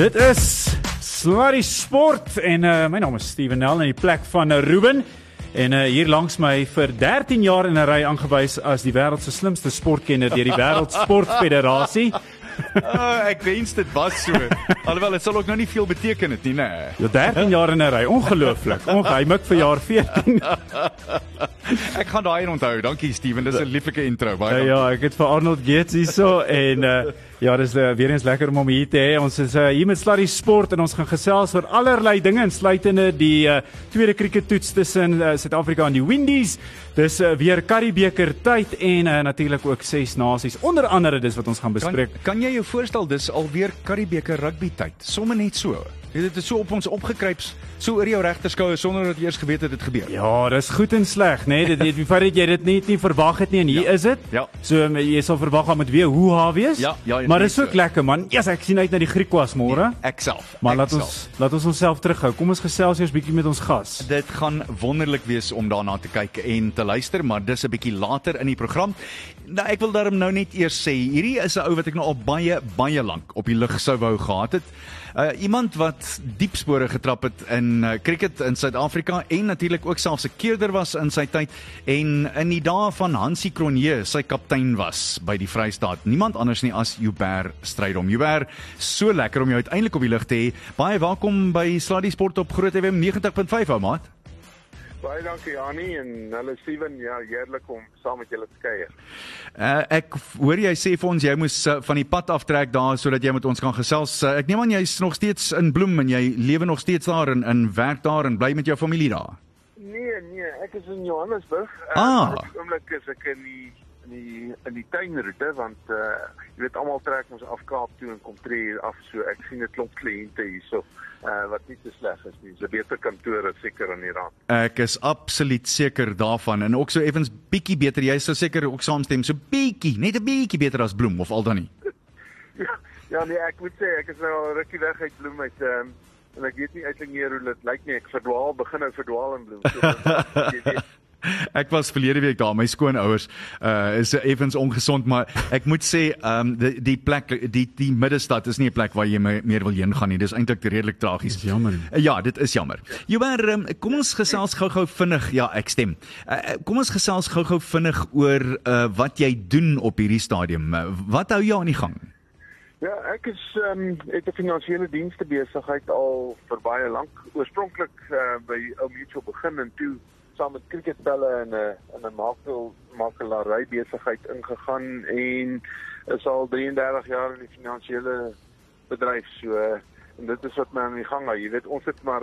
Dit is Slurry Sport en uh, my naam is Steven Nel in die plek van uh, Ruben en uh, hier langs my vir 13 jaar in 'n ry aangewys as die wêreld se slimste sportkenner deur die Wêreld Sportfederasie. Uh, ek wens dit was so. Alhoewel dit sal ook nou nie veel beteken het nie, nê. Ja, 13 jaar in 'n ry, ongelooflik. Ongeheimlik vir jaar 14. Ek gaan daai onthou. Dankie Steven, dis 'n lieflike intro. Baie Ja, dankie. ja, ek het vir Arnold Gates hierso en uh, ja, dis uh, weer eens lekker om hom hier te hê. Ons is uh, hier met Slurry Sport en ons gaan gesels oor allerlei dinge insluitende die uh, tweede kriekettoets tussen uh, Suid-Afrika en die Windies. Dis uh, weer Karibeker tyd en uh, natuurlik ook ses nasies. Onder andere dis wat ons gaan Kan, bespreek. kan jy jou voorstel dis alweer Karibeker rugby tyd? Somme net so. Dit het so op ons opgekruip, so oor jou regterskouer sonder dat jy eers geweet het dit gebeur. Ja, dis goed en sleg, né? Nee? Dit dit feit dat jy dit net nie verwag het nie en hier Ja. is dit. Ja. So jy sal verwag dat moet weer hoe ha wees. Ja, ja, maar dis ook so. lekker man. Ja, yes, ek sien uit na die Griekwas môre. Ek self. Maar ek laat self. ons laat ons onsself terughou. Kom ons gesels eers bietjie met ons gas. Dit gaan wonderlik wees om daarna te kyk en te luister, maar dis 'n bietjie later in die program. Nou ek wil daarom nou net eers sê, hierdie is 'n ou wat ek nou al baie baie lank op die lug sou wou gehad het. Uh iemand wat diep spore getrap het in uh, cricket in Suid-Afrika en natuurlik ook selfs 'n keerder was in sy tyd en in die dae van Hansie Cronje sy kaptein was by die Vrystaat. Niemand anders nie as Hubert Strydom. Hubert, so lekker om jou uiteindelik op die lug te hê. Baie welkom by Sluddy Sport op Groot FM 90.5 ou maat. Baie dankie Annie en hulle Steven, ja, heerlik om saam met julle te kuier. Uh, ek hoor jy sê vir ons jy moes uh, van die pad aftrek daar sodat jy met ons kan gesels. Uh, ek neem aan jy's nog steeds in Bloem en jy lewe nog steeds daar en in werk daar en bly met jou familie daar. Nee, nee, ek is in Johannesburg. Ah. op die oomblik is ek in die in die in die tuinroete want uh jy weet almal trek ons af Kaap toe en kom tree hier af so ek sien 'n klomp kliënte hierso uh wat nie te sleg is nie. Dis 'n beter kantoor is seker aan die rand. Ek is absoluut seker daarvan en ook so effens bietjie beter. Jy sou seker ook saamstem so bietjie, net 'n bietjie beter as Bloem of al dan nie. Ja, ja nee, ek moet sê ek is nou al rukkie weg uit Bloem uit ehm um, en ek weet nie eintlik meer hoe dit lyk nie. Ek verdwaal, begin nou verdwaal in Bloem. So, jy weet, Ek was verlede week daar. My skoonouers uh is effens ongesond, maar ek moet sê um die die plek die die middestad is nie 'n plek waar jy me- meer wil heen gaan nie. Dis eintlik redelik tragies. Jammer. Uh, Ja, dit is jammer. Joubert, um, kom ons gesels gou-gou vinnig. Ja, ek stem. Uh, kom ons gesels gou-gou vinnig oor uh wat jy doen op hierdie stadium. Uh, wat hou jou aan die gang? Ja, ek is ehm um, het 'n finansiële dienste besigheid al vir baie lank. Oorspronklik uh, by Ou Mutual begin en toe saam met cricketbelle en 'n in 'n makel makelary besigheid ingegaan en is al 33 jaar in die finansiële bedryf. So en dit is wat my aan die gang hou. Jy weet, ons het maar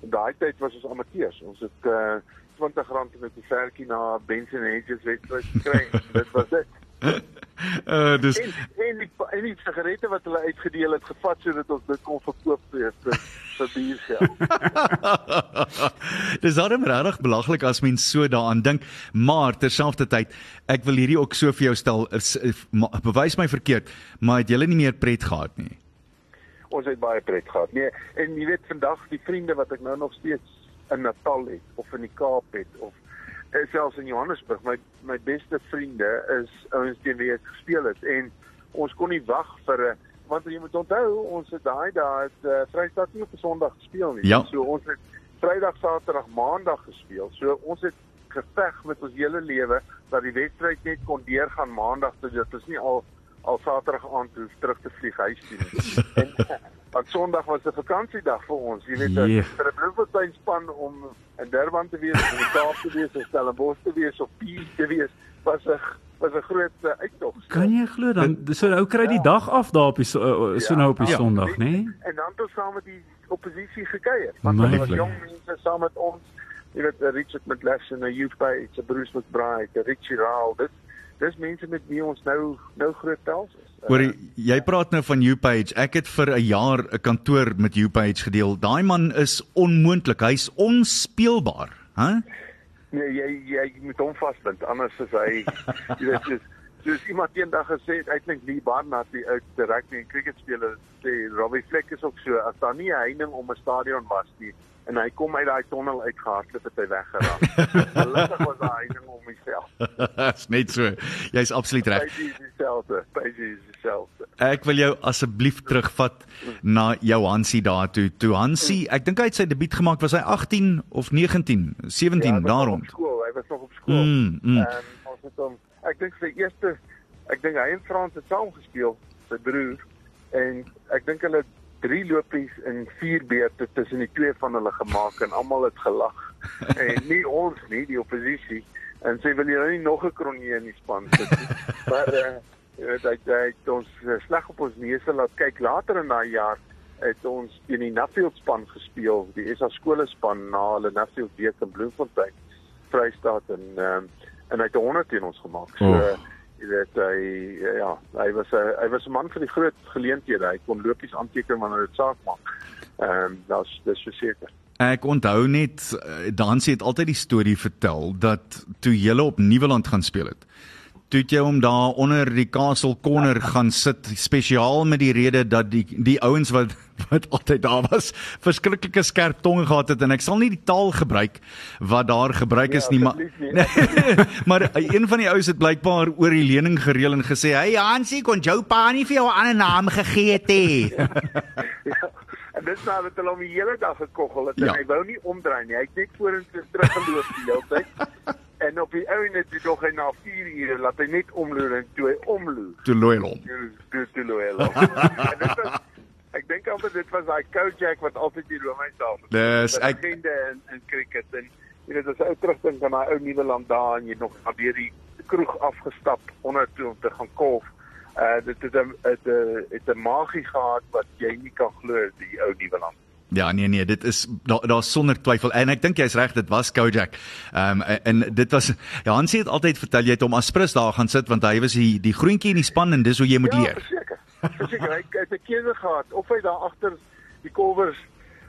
in daai tyd was ons amateurs. Ons het uh, R20 met die vertjie na Benson Hedges wedstryd gekry. dit was dit. Uh dis En en die en die sigarette wat hulle uitgedeel het gevat sodat ons dit kon verkoop vir vir, biergeld. Dis daarom regtig belaglik as mens so daaraan dink, maar terselfdertyd ek wil hierdie ook so vir jou stel, is, ma- bewys my verkeerd, maar het julle nie meer pret gehad nie? Ons het baie pret gehad. Nee, en jy weet vandag die vriende wat ek nou nog steeds in Natal het of in die Kaap het of selfs in Johannesburg, my my beste vriende is ouens teen wie ek gespeel het en ons kon nie wag vir 'n want jy moet onthou ons het daai daai het uh, Vrystaat nie op Sondag gespeel nie. Ja. So ons het Vrydag, Saterdag, Maandag gespeel. So ons het geveg met ons hele lewe dat die wedstryd net kon deurgaan Maandag toe dit is nie al al Saterdag aand hoef terug te vlieg huis toe nie. en want Sondag was 'n vakansiedag vir ons. Jy weet Yeah. vir 'n Bloemfontein span om in Durban te wees, in die Kaap te wees, in Stellenbosch te wees of Pies te wees was 'n was 'n groot uh, uittog. Kan jy glo dan so ou kry die dag af daar op die so, uh, so Ja. nou op die Ja. Sondag, né? Nee? En dan het ons saam met die oppositie gekuier. Want hulle was jong mense saam met ons. Jy weet, eh, Richard McLaughlin, 'n youth page, 'n Bruce McBride, 'n Richie Raal. Dit dis mense met wie ons nou nou groot pels is. Hoor jy praat nou van Upage. Ek het vir 'n jaar 'n kantoor met Upage gedeel. Daai man is onmoontlik. Hy's onspeelbaar, hè? Huh? Nee, jy jy moet hom vasbind anders is hy jy weet soos soos iemand eendag gesê het uiteindelik Lee Barnard die ou rugby en cricket speler sê Robbie Fleck is ook so as daar nie 'n heining om 'n stadion was nie en hy kom uit daai tonnel uitgehardloop het hy weggeraak. Gelukkig was daai heining om homself. Dis net so. Jy's absoluut reg. Baie dieselfde, baie dieselfde. Ek wil jou asseblief terugvat na jou Hansie daartoe. Toe Hansie, ek dink hy het sy debuut gemaak was hy 18 of 19, 17 ja, daar rond. Hy was nog op skool. Mm, mm. En ons het hom ek dink sy eerste ek dink hy en Frans het saam gespeel, sy broer en ek dink hulle het drie lopies in vier beurte tussen die twee van hulle gemaak en almal het gelag. en nie ons nie, die oppositie en sê wil jy nou nie nog 'n kronjie in die span sit nie. maar uh, jy weet hy het ons uh, sleg op ons neuse laat kyk later in daai jaar het ons teen die Nuffield span gespeel, die SA skole span na hulle Nuffield week in Bloemfontein, Vrystaat en ehm um, en hy het 100 teen ons gemaak. So oh. Jy weet hy ja, hy was 'n hy was 'n man vir die groot geleenthede. Hy kon lopies aanteken wanneer dit saak maak. Ehm um, dis dis verseker. Ek onthou net eh, Dansie het altyd die storie vertel dat toe julle op Nieuweland gaan speel het toe jy hom daar onder die Castle Corner gaan sit spesiaal met die rede dat die die ouens wat wat altyd daar was verskriklike skerp tonge gehad het. En ek sal nie die taal gebruik wat daar gebruik is ja, nie maar nie. maar een van die ouens het blykbaar oor die lening gereël en gesê hey Hansie kon jou pa nie vir jou 'n ander naam gegee het hê ja, en dit sou het hulle om die hele dag gekoggel het en ja. hy wou nie omdraai nie. Hy het net vorentoe teruggeloop die hele tyd En op die het hy nog hy na 4 ure laat hy net omloer en toe hy omloer. Toe looi hom. Toe toe looi hom. Ek dink altyd dit was daai Kojak wat altyd die Romein daar. Dis ek kende in in cricket en jy weet as ou terugdink aan daai ou nuwe land daar en jy nog deur die kroeg afgestap onder toe om te gaan kolf. Uh dit het 'n het 'n het 'n magie gehad wat jy nie kan glo die ou nuwe land. Ja nee nee dit is daar daar sonder twyfel en ek dink jy's reg dit was Kojak. Ehm um, en dit was ja Hansie het altyd vertel jy het hom as prins daar gaan sit want hy was die die groentjie in die span en dis hoe jy moet ja, leer. Verseker. Verseker hy het 'n keuse gehad of hy daar agter die kolwers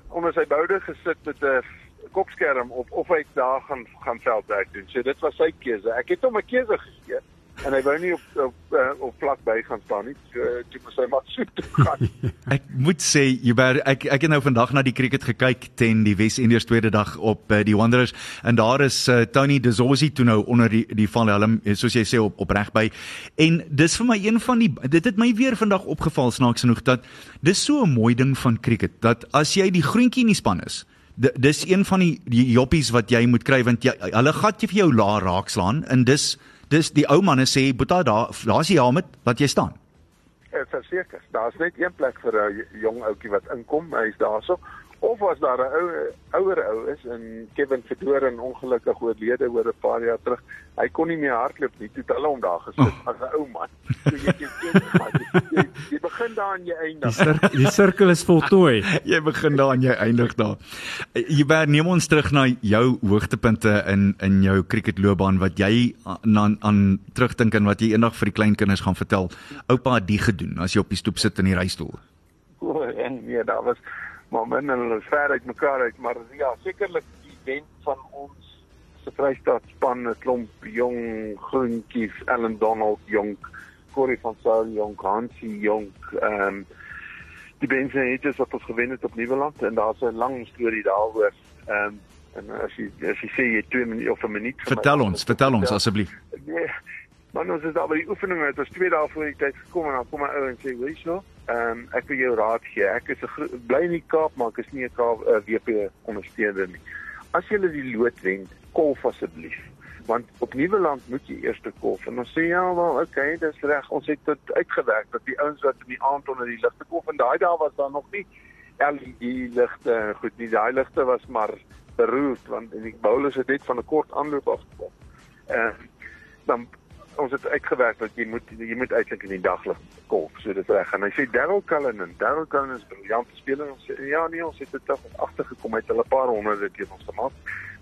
onder sy boude gesit met 'n kopskerm of of hy daar gaan gaan veldwerk doen. So dit was sy keuse. Ek het hom 'n keuse gegee en hy wou nie op op uh, op vlak by gaan staan nie. So toe moes hy maar soet toe gaan. ek moet sê Hubert, ek ek het nou vandag na die cricket gekyk ten die West Indies tweede dag op uh, die Wanderers en daar is uh, Tony Dezosi toe nou onder die die van Helm soos jy sê op op reg by. En dis vir my een van die dit het my weer vandag opgeval snaaks genoeg dat dis so 'n mooi ding van cricket dat as jy die groentjie in die span is dis een van die, joppies wat jy moet kry want jy, hulle gat jy vir jou laag raakslaan en dis dis die ou manne sê boeta daar daar's jy met wat jy staan. Ja, verseker. Daar's net een plek vir 'n jong ouetjie wat inkom, hy's daarso. Of as daar 'n ou ouer ou is en Kevin Verdore en ongelukkig oorlede oor 'n paar jaar terug, hy kon nie meer hardloop nie, toe het hulle hom daar gesit oh. as 'n ou man. So jy jy, jy jy begin daar en jy eindig. Die, sir die sirkel is voltooi. jy begin daar en jy eindig daar. Jy wer neem ons terug na jou hoogtepunte in in jou cricketloopbaan wat jy aan aan terugdink en wat jy eendag vir die kleinkinders gaan vertel. Oupa het die gedoen as jy op die stoep sit in die reistool. O, en nee, daar was maar men en hulle ver uit mekaar uit, maar ja, sekerlik die wen van ons se Vrystaat span, 'n klomp jong groentjies, Allan Donald jong, Corey van Sail jong, Hansie jong, ehm um, die Bense het wat ons gewen het op Nieuweland en daar's 'n lang storie daaroor. Ehm um, en as jy as jy sê jy 2 minute of 'n minuut Vertel ons, vertel ons asseblief. Nee. Maar ons is daar by die oefening, dit was 2 dae voor die tyd gekom en dan kom 'n ou en sê, "Weet jy Ehm um, ek wil jou raad gee. Ek is 'n bly in die Kaap, maar ek is nie 'n Kaap uh, WP ondersteuner nie. As jy die lood wen, kolf asseblief. Want op Nieuweland moet jy eers te kolf. En ons sê ja, wel, okay, dis reg. Ons het dit uitgewerk dat die ouens wat in die aand onder die ligte kolf en daai dae was daar nog nie LED ligte goed nie. Daai ligte was maar beroerd want die bowlers het net van 'n kort aanloop af gekom. Ehm uh, dan ons het uitgewerk dat jy moet jy moet eintlik in die daglig kolf, so dit reg. En hy sê Darryl Cullen en Darryl Cullen is 'n briljante speler. Ons sê ja nee, ons het dit tog agtergekom uit hulle paar honderde teen ons gemaak.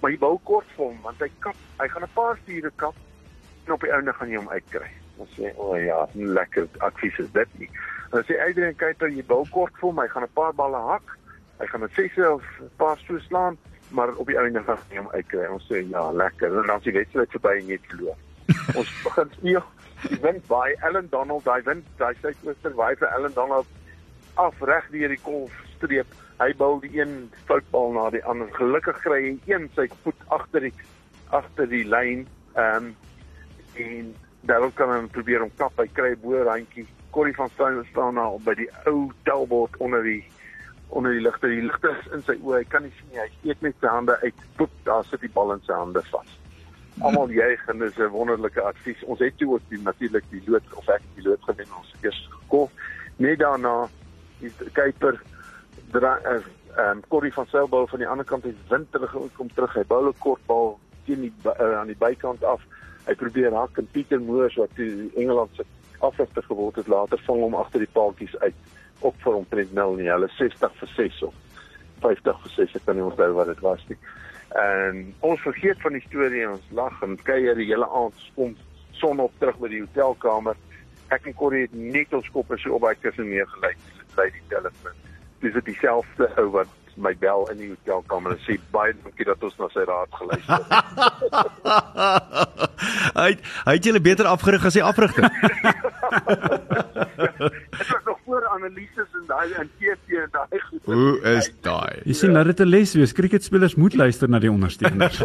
Maar hy bou kort vir hom want hy kap, hy gaan 'n paar vure kap en op die einde gaan jy hom uitkry. Ons sê o oh, ja, lekker advies is dit nie. En sê Adrian Kuyper jy bou kort vir hom, hy gaan 'n paar balle hak. Hy gaan 'n ses 'n paar so slaan, maar op die einde gaan jy hom uitkry. Ons sê ja, lekker. En dan sê wedstryd verby en jy verloor ons begin speel. Die wind by Allan Donald, daai wind, daai suidooster waai vir Allan Donald af reg deur die kolfstreep. Hy bou die een foutbal na die ander. Gelukkig kry hy een sy voet agter die agter die lyn. Ehm um, en Darryl kan hom probeer om kap. Hy kry bo randjie Corrie van Steyn staan nou by die ou telbord onder die onder die ligte. Die ligte is in sy oë. Hy kan nie sien nie. Hy steek net sy hande uit. Poep, daar sit die bal in sy hande vas. Almal juig en dis 'n wonderlike advies. Ons het toe ook die natuurlik die lood of ek die lood gewen ons eers gekof. Net daarna die Kuiper ehm um, Corrie van Sailbou van die ander kant het wind terug kom terug. Hy bou 'n kort bal teen die uh, aan die bykant af. Hy probeer hak en Pieter Moors wat toe Engeland se afrigter geword het later vang hom agter die paaltjies uit op vir omtrent 0 nie. Hulle 60 vir 6 of 50 vir 6, ek kan nie onthou wat dit was nie. En ons vergeet van die storie en ons lag en kuier die hele aand kom son op terug by die hotelkamer. Ek en Corrie het net ons koppe so op by kussing neergelê by die telefoon. Dis dit dieselfde ou wat my bel in die hotelkamer en sê baie dankie dat ons na sy raad geluister het. hy hy het julle beter afgerig as die afrigter. Dit was nog voor analises en daai en TT en daai goed. Hoe is daai? Jy sien, laat dit 'n les wees. Cricketspelers moet luister na die ondersteuners.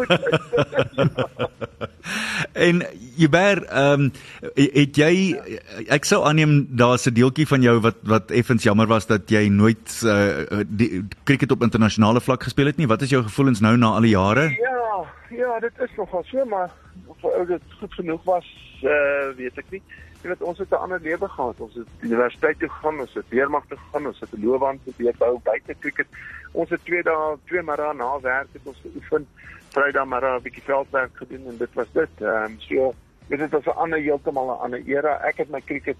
en Jubber, ehm um, het jy ek sou aanneem daar's 'n deeltjie van jou wat wat effens jammer was dat jy nooit uh, die cricket op internasionale vlak gespeel het nie. Wat is jou gevoelens nou na al die jare? Ja, ja, dit is nogal so, maar of ou dit goed genoeg was, uh, weet ek nie. Jy weet ons het 'n ander lewe gehad. Ons het universiteit toe gegaan, ons het weermag toe gegaan, ons het 'n loopbaan probeer bou buite cricket. Ons het twee dae, twee middae na werk het ons geoefen. Vrydag middag 'n bietjie veldwerk gedoen en dit was dit. Ehm um, so weet dit was 'n ander heeltemal 'n ander era. Ek het my cricket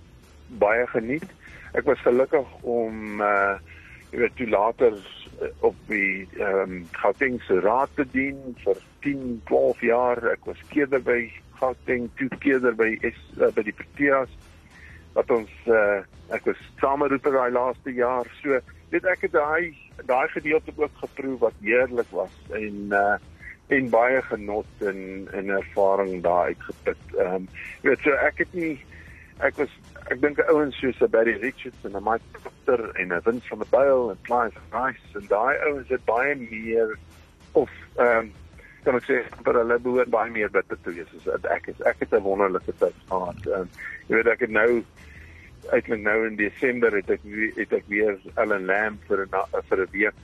baie geniet. Ek was gelukkig om uh jy weet toe later op die ehm um, Gauteng se raad te dien vir 10, 12 jaar. Ek was keerder by Gauteng, toe keerder by is, uh, by die Proteas wat ons uh ek was sameroeper daai laaste jaar. So weet ek het daai daai gedeelte ook geproe wat heerlik was en uh en baie genot en en ervaring daar uitgeput. Ehm um, weet so ek het nie ek was ek dink ouens soos Barry Richards en Mike Proctor en Vince van der Byl en Clive Rice en daai ouens het baie meer of ehm um, kan ek sê vir hulle behoort baie meer bitter te wees as ek is. Ek het 'n wonderlike tyd gehad. Ehm um, jy weet ek het nou uiteindelik nou in Desember het ek het ek weer Ellen Lamb vir 'n vir 'n week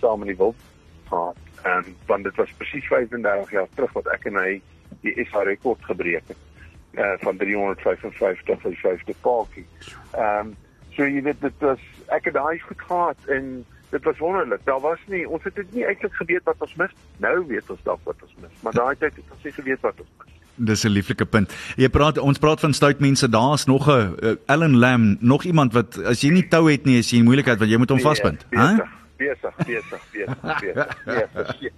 saam in die wild gehad. En want dit was presies 35 jaar terug wat ek en hy die SA rekord gebreek het uh van 355 vir 50 paadjie. Ehm um, so jy weet dit was ek het daai goed gehad en dit was wonderlik. Daar was nie ons het dit nie eintlik geweet wat ons mis. Nou weet ons dalk wat ons mis, maar daai tyd het ons nie geweet wat ons mis. Dis 'n lieflike punt. Jy praat ons praat van stout mense. Daar's nog 'n uh, Ellen Lam, nog iemand wat as jy nie tou het nie, is jy in moeilikheid want jy moet hom vasbind, hè? Besig, besig, besig, besig.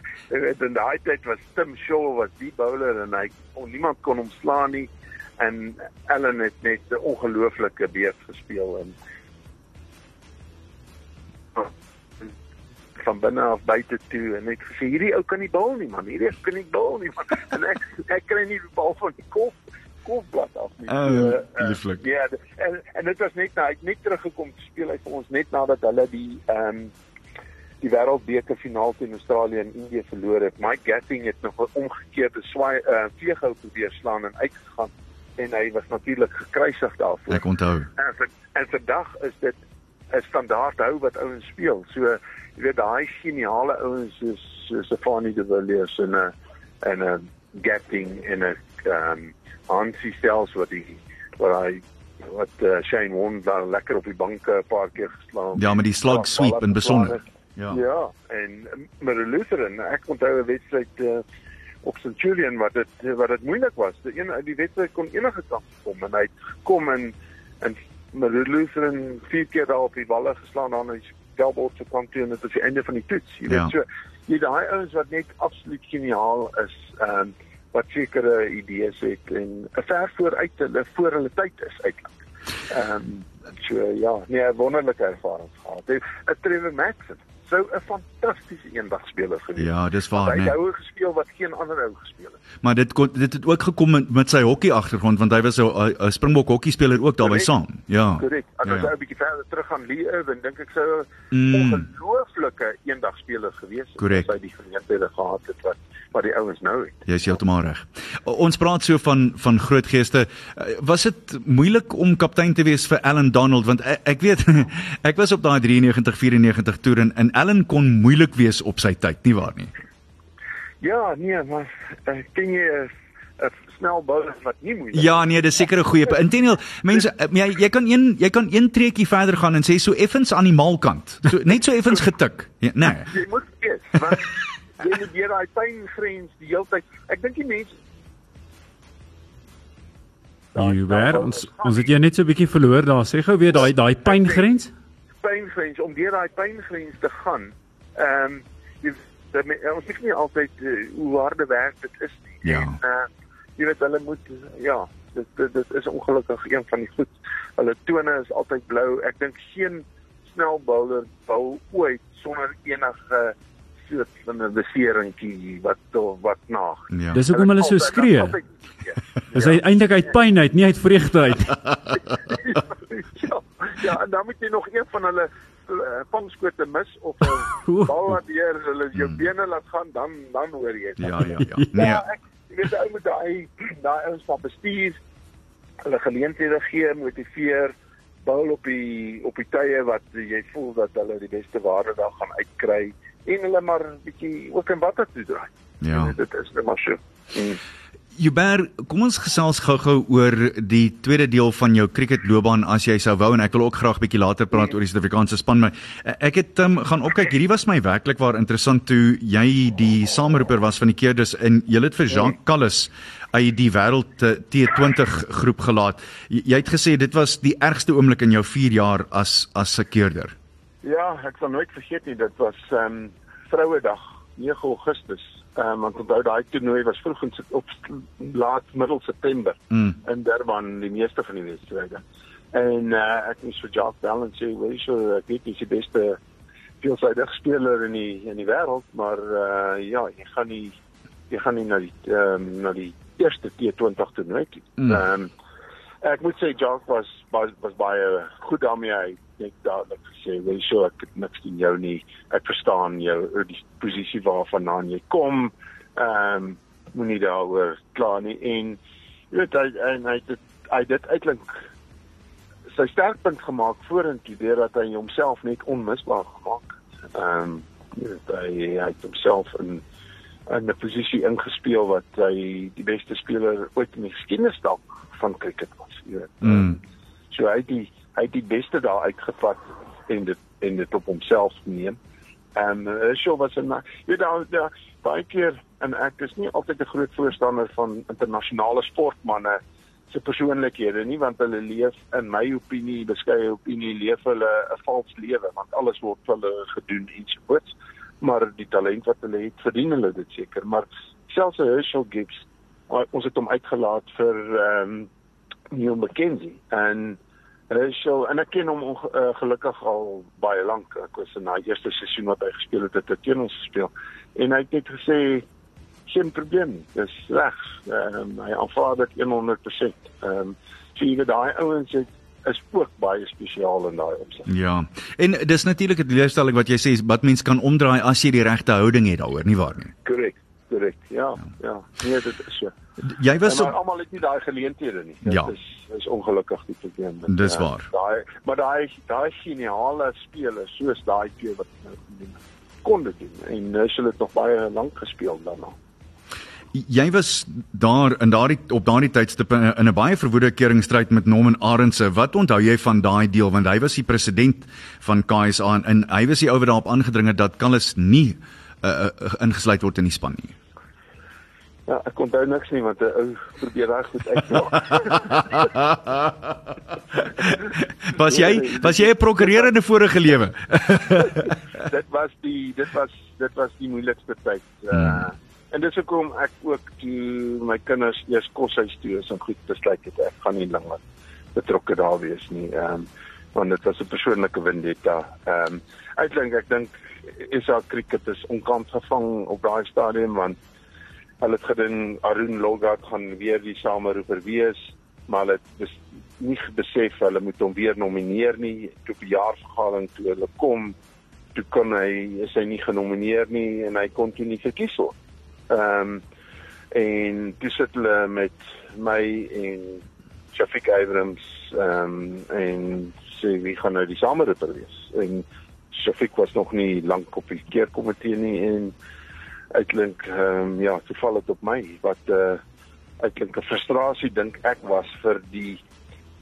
Jy weet in daai tyd was Tim Shaw was die bowler en hy on, niemand kon hom slaan nie en Ellen het net 'n ongelooflike beurt gespeel en van binne af buite toe en net gesê hierdie ou kan nie bal nie man hierdie kan nie bal nie man en ek ek kry nie die bal van die kop kopblad af nie. Oh, lieflik. Ja, en en dit was net nou hy het net teruggekom te speel hy vir ons net nadat hulle die ehm um, die wêreldbeker finaal teen Australië en Indië verloor het. Mike Gatting het nog 'n omgekeerde swaai uh vleeghou probeer slaan en uitgegaan en hy was natuurlik gekruisig daarvoor. Ek onthou. En vir en vandag is dit 'n standaard hou wat ouens speel. So jy weet daai geniale ouens soos so Stefanie de Villiers en 'n en 'n Gatting en 'n ehm um, Hansie selfs wat die wat hy wat uh, Shane Warne daar lekker op die banke 'n paar keer geslaan. Ja, met die slug sweep in besonder. Ja. Ja, en met die Lutheran, ek onthou 'n wedstryd uh, op Centurion wat dit wat dit moeilik was. Die een uit die wedstryd kon enige kant kom en hy het gekom en en met die Lutheran vier keer daar op die balle geslaan aan die Delbord se kant toe en dit was die einde van die toets. Jy Ja. weet so, jy daai ouens wat net absoluut geniaal is, ehm um, wat sekere idees het en 'n ver vooruit hulle voor hulle tyd is uiteindelik. Ehm um, so ja, nee, 'n wonderlike ervaring gehad. 'n Trevor Maxon sou 'n fantastiese eendagspeler gewees. Ja, dis waar, Hy né? het houe gespeel wat geen ander ou gespeel het. Maar dit kon dit het ook gekom met, met sy hokkie agtergrond want hy was 'n 'n Springbok hokkie speler ook Korrek. saam. Ja. Korrek. As Ja, ons ja. nou 'n bietjie verder terug gaan Lee Irwin, dink ek sou 'n Mm. ongelooflike eendagspeler gewees het Korrek. as hy die geleenthede gehad het wat wat die ouens nou het. Jy is heeltemal reg. Ons praat so van van groot geeste. Eh, was dit moeilik om kaptein te wees vir Allan Donald want ek, ek weet ek was op daai 93 94 toer en, en Allan kon moeilik wees op sy tyd, nie waar nie? Ja, nee, maar uh, ken jy 'n uh, snel bouler wat nie moeilik Ja, nee, dis seker 'n goeie. Inteendeel, mense, uh, jy jy kan een jy kan een treetjie verder gaan en sê so effens aan die maalkant. So net so effens getik. Ja, nee. Jy moet weet, want jy moet hier daai pyngrens die hele tyd. Ek dink die mense Jy weer ons ons het jy net so 'n bietjie verloor daar. Sê gou weer daai daai pyngrens. Pyngrens om deur daai pyngrens te gaan. Ehm um, jy dat my, ons sê nie altyd uh, hoe harde werk dit is nie. Ja. En uh, jy weet hulle moet ja, dit, dit dit is ongelukkig een van die goed. Hulle tone is altyd blou. Ek dink geen snel bowler bou ooit sonder enige soort van 'n beseringkie wat wat naag. Ja. Dis hoekom hulle so skree. Dis ja. eintlik uit pyn uit, nie uit vreugde uit. ja, ja, dan moet jy nog een van hulle uh, vangskote mis of 'n bal wat deur hulle jou hmm. bene laat gaan, dan dan hoor jy. Ja, ja, ja. Nee. Ja, ek weet ou met daai daai ouens van bestuur hulle geleenthede gee, motiveer bou op die op die tye wat jy voel dat hulle die beste waarde daar gaan uitkry en hulle maar 'n bietjie ook in watter toe draai. Ja. En dit is net maar so. Hmm. Juber, kom ons gesels gou-gou oor die tweede deel van jou cricketloopbaan as jy sou wou en ek wil ook graag bietjie later praat oor die Suid-Afrikaanse span maar eh, ek het um, gaan opkyk hierdie was my werklik waar interessant toe jy die sameroeper was van die keerders en jy het vir Jean Callis uit die wêreld T20 groep gelaat. Jy, jy het gesê dit was die ergste oomblik in jou 4 jaar as as 'n keerder. Ja, ek sal nooit vergeet nie, dit was ehm um, Vrouedag, 9 Augustus Ehm um, want onthou daai toernooi was vroeg in op laat middel September mm. in Durban die meeste van die wedstryde. En uh, ek moes vir Jacques en sê, "Wel, so ek weet jy is die beste veelsidige speler in die in die wêreld, maar uh, ja, jy gaan nie jy gaan nie na die ehm um, na die eerste T20 toernooi toe." Mm. Ehm um, ek moet sê Jacques was was, was baie goed daarmee hy net dadelik gesê, "Wel, so ek het niks teen jou nie. Ek verstaan jou posisie waarvandaan jy kom. Ehm um, moenie daaroor kla nie." En jy weet hy en hy het hy dit uitklink sy sterkpunt gemaak vorentoe deurdat hy homself net onmisbaar gemaak het. Ehm um, hy, hy het homself in in 'n posisie ingespeel wat hy die beste speler ooit in die geskiedenis dalk van cricket was, jy weet. Mm. So hy het die hy het die beste daar uitgevat en dit en dit op homself neem. En uh, Shaw was 'n jy weet daar ja, baie keer en ek is nie altyd 'n groot voorstander van internasionale sportmense se persoonlikhede nie want hulle leef in my opinie, beskeie opinie, leef hulle 'n vals lewe want alles word vir hulle gedoen en so voort. Maar die talent wat hulle het, verdien hulle dit seker, maar selfs Herschel Gibbs, ons het hom uitgelaat vir ehm um, Neil McKenzie en Rachel en ek ken hom uh, gelukkig al baie lank. Ek was in daai eerste seisoen wat hy gespeel het, het hy teen ons gespeel. En hy het net gesê geen probleem, dis reg. Ehm um, hy aanvaar dit 100%. Ehm um, so jy weet daai ouens het is ook baie spesiaal in daai opsig. Ja. En dis natuurlik 'n leerstelling wat jy sê wat mens kan omdraai as jy die regte houding het daaroor, nie waar nie? Korrek. Korrek. Ja, ja. Nee, dit is so. Jy was maar almal het nie daai geleenthede nie. Dit ja. is is ongelukkig die probleem. Dis ja, waar. Daai maar daai daai geniale spelers soos daai twee wat nou doen kon dit doen en hulle het nog baie lank gespeel daarna. Jy was daar in daardie op daardie tydstip in 'n baie verwoede keringstryd met Norman Arendse. Wat onthou jy van daai deel want hy was die president van KSA en, en hy was die ou wat daarop aangedring het dat Kallis nie uh, uh, ingesluit word in die span nie. Ja, ek daar niks nie want 'n ou probeer reg goed uitmaak. was jy was jy 'n prokureur in 'n vorige lewe? dit was die dit was dit was die moeilikste tyd. Uh, hmm. En dis hoekom ek ook toe my kinders eers koshuis toe is en goed besluit het ek gaan nie langer betrokke daar wees nie. Ehm um, want dit was 'n persoonlike vendetta. Ehm um, uiteindelik ek dink is al cricket is onkant gevang op daai stadium want hulle het gedink Arun Logart gaan weer die sameroeper wees, maar hulle het nie besef hulle moet hom weer nomineer nie toe die jaarvergadering toe hulle kom toe kon hy is hy nie genomineer nie en hy kon toe nie verkies word. Ehm um, en dis dit hulle met my en Shafiq Abrams ehm um, en sê wie gaan nou die sameroeper wees. En Shafiq was nog nie lank op die keerkomitee nie en uitklink ehm um, ja, toeval dit op my wat uh eh, uitklink 'n frustrasie dink ek was vir die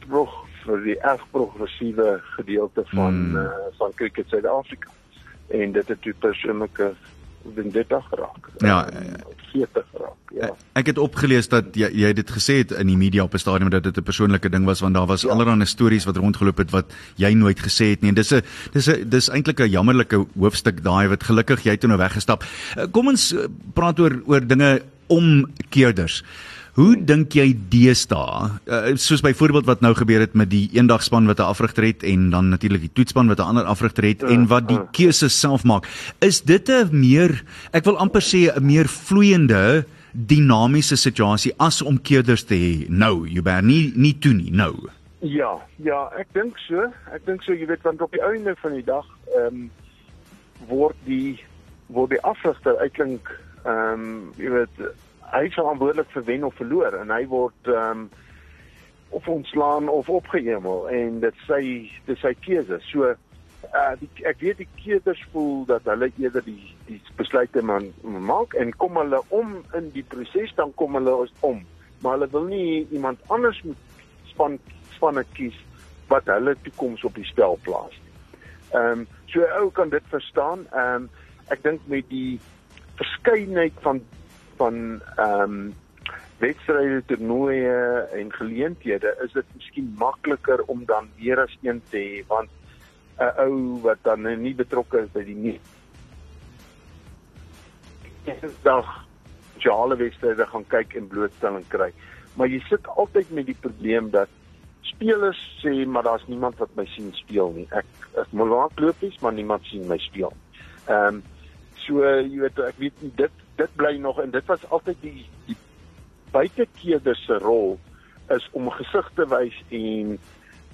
prog vir die erg progressiewe gedeelte van hmm. uh, van cricket Suid-Afrika. En dit het 'n persoonlike vendetta geraak. Ja, geete geraak. Ja. Ek het opgelees dat jy jy dit gesê het in die media op 'n stadium dat dit 'n persoonlike ding was want daar was ja. allerlei stories wat rondgeloop het wat jy nooit gesê het nie. En dis 'n dis 'n dis eintlik 'n jammerlike hoofstuk daai wat gelukkig jy toe nou weggestap. Eh, kom ons eh, praat oor oor dinge om keerders. Hoe dink jy deesdae, uh, soos byvoorbeeld wat nou gebeur het met die eendagspan wat 'n afrigter het en dan natuurlik die toetspan wat 'n ander afrigter het en wat die keuse self maak, is dit 'n meer ek wil amper sê 'n meer vloeiende dinamiese situasie as om keerders te hê nou, jy ben nie nie toe nie nou. Ja, ja, ek dink so. Ek dink so jy weet want op die einde van die dag ehm um, word die word die afrigter uitklink ehm um, jy weet hy is verantwoordelik vir wen of verloor en hy word ehm um, of ontslaan of opgehemel en dit sy dis sy keuse. So uh die, ek weet die keerders voel dat hulle eerder die die besluite man maak en kom hulle om in die proses dan kom hulle om. Maar hulle wil nie iemand anders moet span spanne kies wat hulle toekoms op die spel plaas nie. Ehm um, so ou kan dit verstaan. Ehm um, ek dink met die verskeidenheid van van ehm um, wedstryde, toernooie en geleenthede is dit miskien makliker om dan meer as een te hê want 'n ou wat dan nie betrokke is by die nie is dag jale wedstryde gaan kyk en blootstelling kry. Maar jy sit altyd met die probleem dat spelers sê maar daar's niemand wat my sien speel nie. Ek ek moet laat lopies, maar niemand sien my speel. Ehm um, so jy weet ek weet nie dit dit bly nog en dit was altyd die die buitekeerder se rol is om gesig te wys en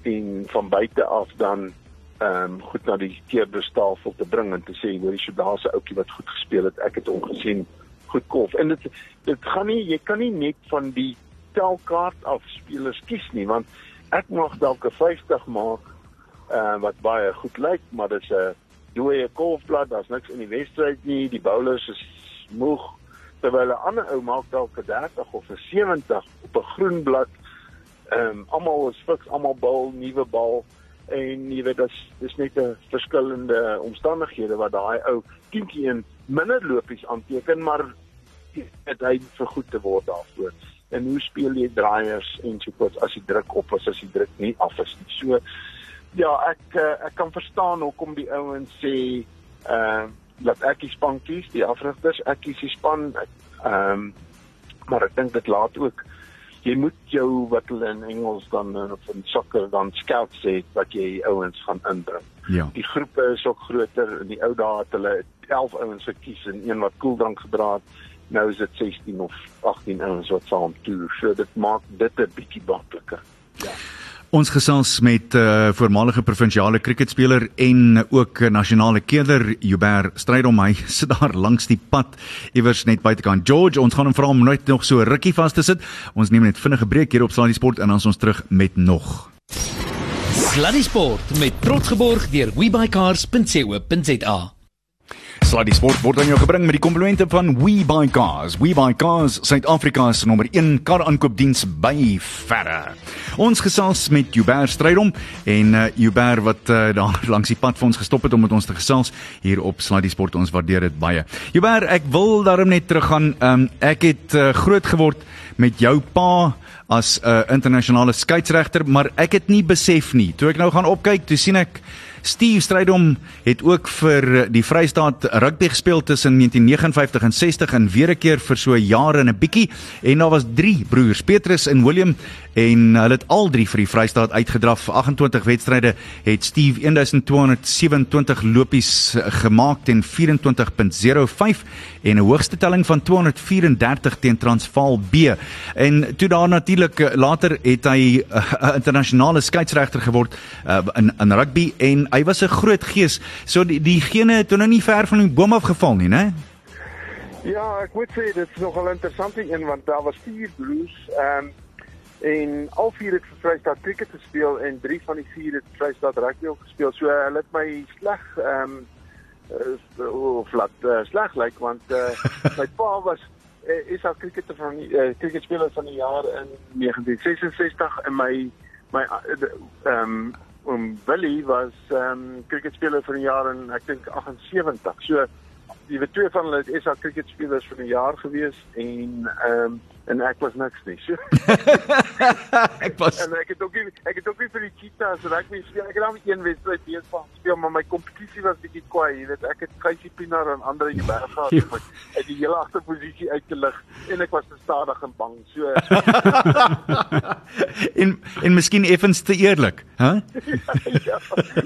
en van buite af dan ehm um, goed na die keerderstafel te bring en te sê hoor jy daar's 'n ouetjie wat goed gespeel het. Ek het hom gesien. Goed kolf en dit dit gaan nie jy kan nie net van die telkaart af spelers kies nie want ek mag dalk 'n 50 maak uh, wat baie goed lyk maar dit is 'n dooie kolfblad daar's niks in die wedstryd nie. Die bowlers is moeg terwyl 'n ander ou maak dalk 'n 30 of 'n 70 op 'n groen blad. Ehm um, almal is fiks, almal bal nuwe bal en jy weet dis dis net 'n verskillende omstandighede wat daai ou tientjie in minder lopies aanteken, maar dit hy vir goed te word daarvoor. En hoe speel jy draaiers en so voort as die druk op is as die druk nie af is nie. So ja, ek eh, ek kan verstaan hoekom die ouens sê ehm uh, laat ek die span kies, die afrigters, ek kies die span. Ehm um, maar ek dink dit laat ook jy moet jou wat hulle in Engels dan of in sokker dan scout sê wat jy ouens gaan inbring. Ja. Die groepe is ook groter. In die ou dae het hulle 11 ouens gekies en een wat koeldrank gedra het. Nou is dit 16 of 18 ouens wat saam toer. So dit maak dit 'n bietjie makliker. Ja. Ons gesels met 'n uh, eh, voormalige provinsiale kriketspeler en ook nasionale keerder Hubert Strydom. Hy sit daar langs die pad iewers net buitekant. George ons gaan hom vra om net nog so rukkie vas te sit. Ons neem net vinnige breek hier op Sluddy Sport en dan ons terug met nog. Sluddy Sport met trots geborg deur webycars.co.za Sluddy Sport word aan jou gebring met die komplimente van WeBuyCars. WeBuyCars, Suid-Afrika se nommer 1 kar aankoopdiens by verre. Ons gesels met Hubert Strydom en uh, Hubert wat uh, daar langs die pad vir ons gestop het om met ons te gesels hier op Sluddy Sport. Ons waardeer dit baie. Hubert, ek wil daarom net teruggaan. Um, ek het uh, groot geword met jou pa as 'n uh, internasionale skeieregter, maar ek het nie besef nie. Toe ek nou gaan opkyk, toe sien ek Steve Strydom het ook vir die Vrystaat rugby gespeel tussen 1959 en 60 en weer 'n keer vir so jaar en 'n bietjie en daar was 3 broers, Petrus en William en hulle het al drie vir die Vrystaat uitgedraf. 28 wedstryde het Steve 1227 lopies gemaak teen 24.05 en 'n hoogste telling van 234 teen Transvaal B. En toe daar natuurlik later het hy 'n uh, internasionale skeieregter geword uh, in in rugby en hy was 'n groot gees. So die diegene het nou nie ver van die boom af geval nie, né? Ja, ek moet sê dit is nogal interessant een want daar was vier broers ehm um, en al vier het vir Vrystaat cricket gespeel en drie van die vier het Vrystaat rugby ook gespeel. So hulle het my sleg ehm um, of laat uh, sleg lyk like, want uh, my pa was uh, is al cricketer van uh, cricketspeler van die jaar in 1966 en my my ehm um, um, Willie was ehm um, cricketspeler van die jaar in ek dink 78. So die twee van hulle is al cricketspelers van die jaar gewees en ehm um, en ek was niks nie. So. ek was en ek het ook nie, ek het ook nie vir die Cheetahs rugby speel. Ek het net een wedstryd bees van speel, maar my kompetisie was bietjie kwaai. Jy weet, ek het Kaisie Pinaar en ander in die berg gehad om uit die hele agterposisie uit te lig en ek was te stadig en bang. So En en miskien effens te eerlik, hè? Huh? ja,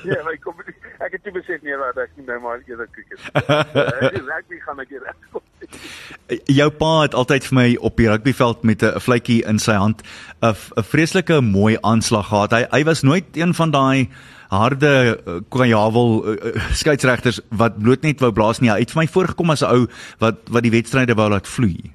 ja, my kompetisie. Ek het nie besef nie wat ek nou maar eerder cricket. Ek rugby gaan ek reg. Jou pa het altyd vir my op die rugbyveld met 'n vletjie in sy hand 'n vreeslike mooi aanslag gehad. Hy hy was nooit een van daai harde kwajawel uh, uh, skeieregters wat bloot net wou blaas nie. Hy het vir my voorgekom as 'n ou wat wat die wedstryde wou laat vloei.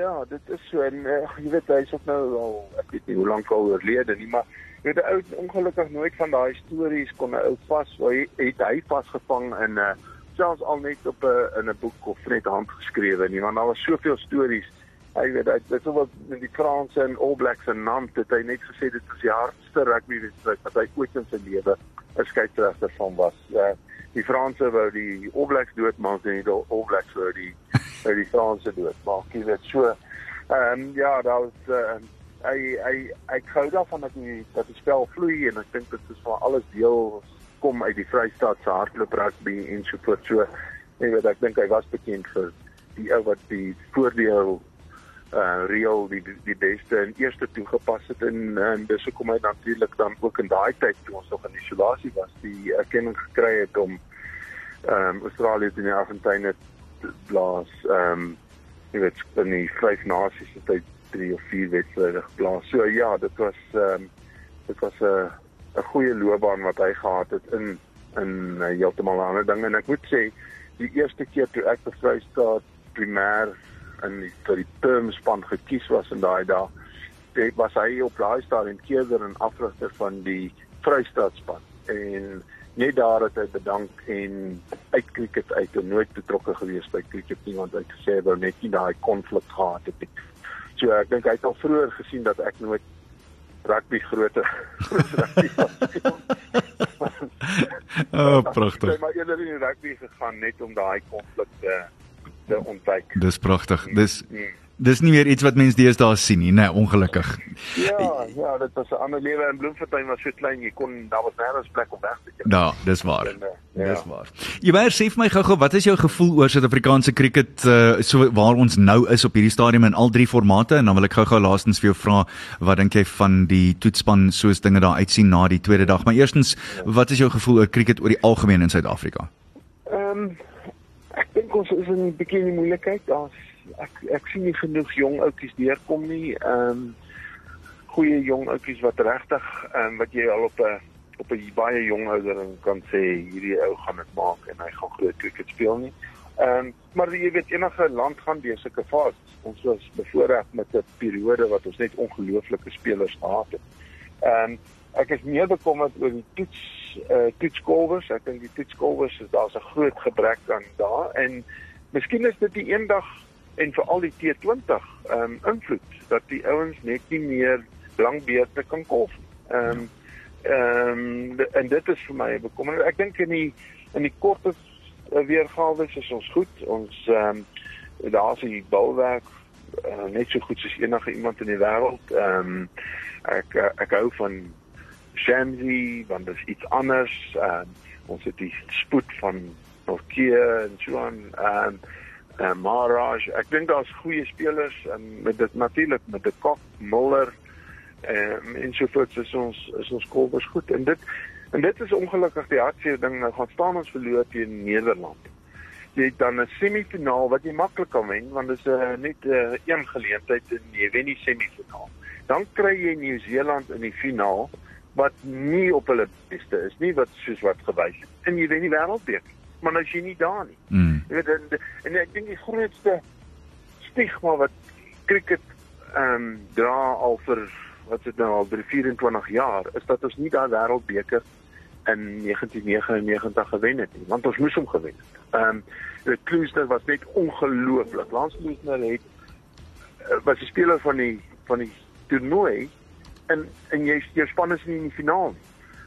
Ja, dit is so en uh, jy weet hy's ook nou al ek weet nie hoe lank al oorlede nie, maar weet 'n ou ongelukkig nooit van daai stories kon 'n ou vas, hy het hy vasgevang in 'n uh, selfs al net op 'n in 'n boek of net handgeskrewe nie want daar was soveel stories. Hy weet hy dit was met die Franse en All Blacks en Nantes het hy net gesê dit was die hardste rugby wedstryd wat hy ooit in sy lewe 'n skeieregter van was. Uh, die Franse wou die All Blacks doodmaak en die All Blacks wou die die Franse doodmaak. Jy weet so. Ehm um, ja, daar was uh, hy hy ek gou daarvan dat die dat die spel vloei en ek dink dit is vir alles deel kom uit die Vrystaat se hardloop rugby en so voort. So ek weet ek dink hy was bekend vir die ou wat die voordeel uh reël die die beste en eerste toegepas het en en dis hoekom hy natuurlik dan ook in daai tyd toe ons nog in isolasie was die erkenning gekry het om ehm um, Australië te die Argentyne blaas ehm um, jy weet in die vyf nasies het hy 3 of 4 wedstryde geblaas. So ja, dit was ehm um, dit was 'n uh, 'n goeie loopbaan wat hy gehad het in in uh, heeltemal ander dinge en ek moet sê die eerste keer toe ek vir Vrystaat primêr in die vir die term span gekies was in daai dae dit was hy op daai stadium keerder en afrigter van die Vrystaat span en net daar het hy bedank en uit cricket uit en nooit betrokke gewees by cricket nie want hy het gesê wou net nie daai konflik gehad het nie. So ek dink hy het al vroeër gesien dat ek nooit rugby rugby. oh, pragtig. Ek het maar eerder in die rugby gegaan net om daai konflik te te ontwyk. Dis pragtig. Dis hmm. Dis nie meer iets wat mense deesdae sien nie, nee, ongelukkig. Ja, ja, dit was 'n ander lewe in Bloemfontein was so klein, jy kon daar was nêrens plek om weg te gaan. Ja, dis waar. En, uh, ja. Dis waar. Jy wou sê vir my gou-gou, wat is jou gevoel oor Suid-Afrikaanse cricket uh, so waar ons nou is op hierdie stadium in al drie formate en dan wil ek gou-gou laastens vir jou vra, wat dink jy van die toetspan soos dinge daar uitsien na die tweede dag? Maar eerstens, wat is jou gevoel oor cricket oor die algemeen in Suid-Afrika? Ehm um, ek dink ons is in 'n bietjie moeilikheid. Daar's ek ek sien nie genoeg jong ouppies deurkom nie. Ehm um, goeie jong ouppies wat regtig ehm um, wat jy al op 'n op 'n baie jong ouderdom kan sê hierdie ou gaan dit maak en hy gaan groot cricket speel nie. Ehm um, maar jy weet enige land gaan deur sulke fases. Ons was bevoorreg met 'n periode wat ons net ongelooflike spelers gehad het. Ehm um, ek is meer bekommerd oor die toets uh toetskolwers. Ek dink die toetskolwers is daar's 'n groot gebrek aan daar en miskien is dit die eendag en veral die T20 ehm um, invloed dat die ouens net nie meer lank beurte kan kolf. Ehm um, ehm um, en dit is vir my bekommerend. Ek dink in die in die korte uh, weergawe is ons goed. Ons ehm um, daar's die bouwerk uh, net so goed soos enige iemand in die wêreld. Ehm um, ek uh, ek hou van Shamsi want dit is iets anders. Ehm um, ons het die spoed van Norkie en so aan. Ehm um, uh, Maharaj. Ek dink daar's goeie spelers en met dit natuurlik met die Kok, Muller en uh, en so voort is ons is ons kolbers goed en dit en dit is ongelukkig die hartseer ding nou gaan staan ons verloor teen Nederland. Jy het dan 'n semifinaal wat jy maklik kan wen want dit is uh, net uh, een geleentheid en jy wen die semifinaal. Dan kry jy Nieu-Seeland in die finaal wat nie op hulle beste is nie wat soos wat gewys het. En jy wen die wêreldbeker. Maar nou is jy nie daar nie. Mm. Jy weet en, en ek dink die grootste stigma wat cricket ehm um, dra al vir wat dit nou al vir 24 jaar is dat ons nie daai wêreldbeker in 1999 gewen het nie, want ons moes hom gewen het. Ehm um, die Kloester was net ongelooflik. Lance Kloester het uh, was die speler van die van die toernooi en en jy jou span is nie in die finaal nie.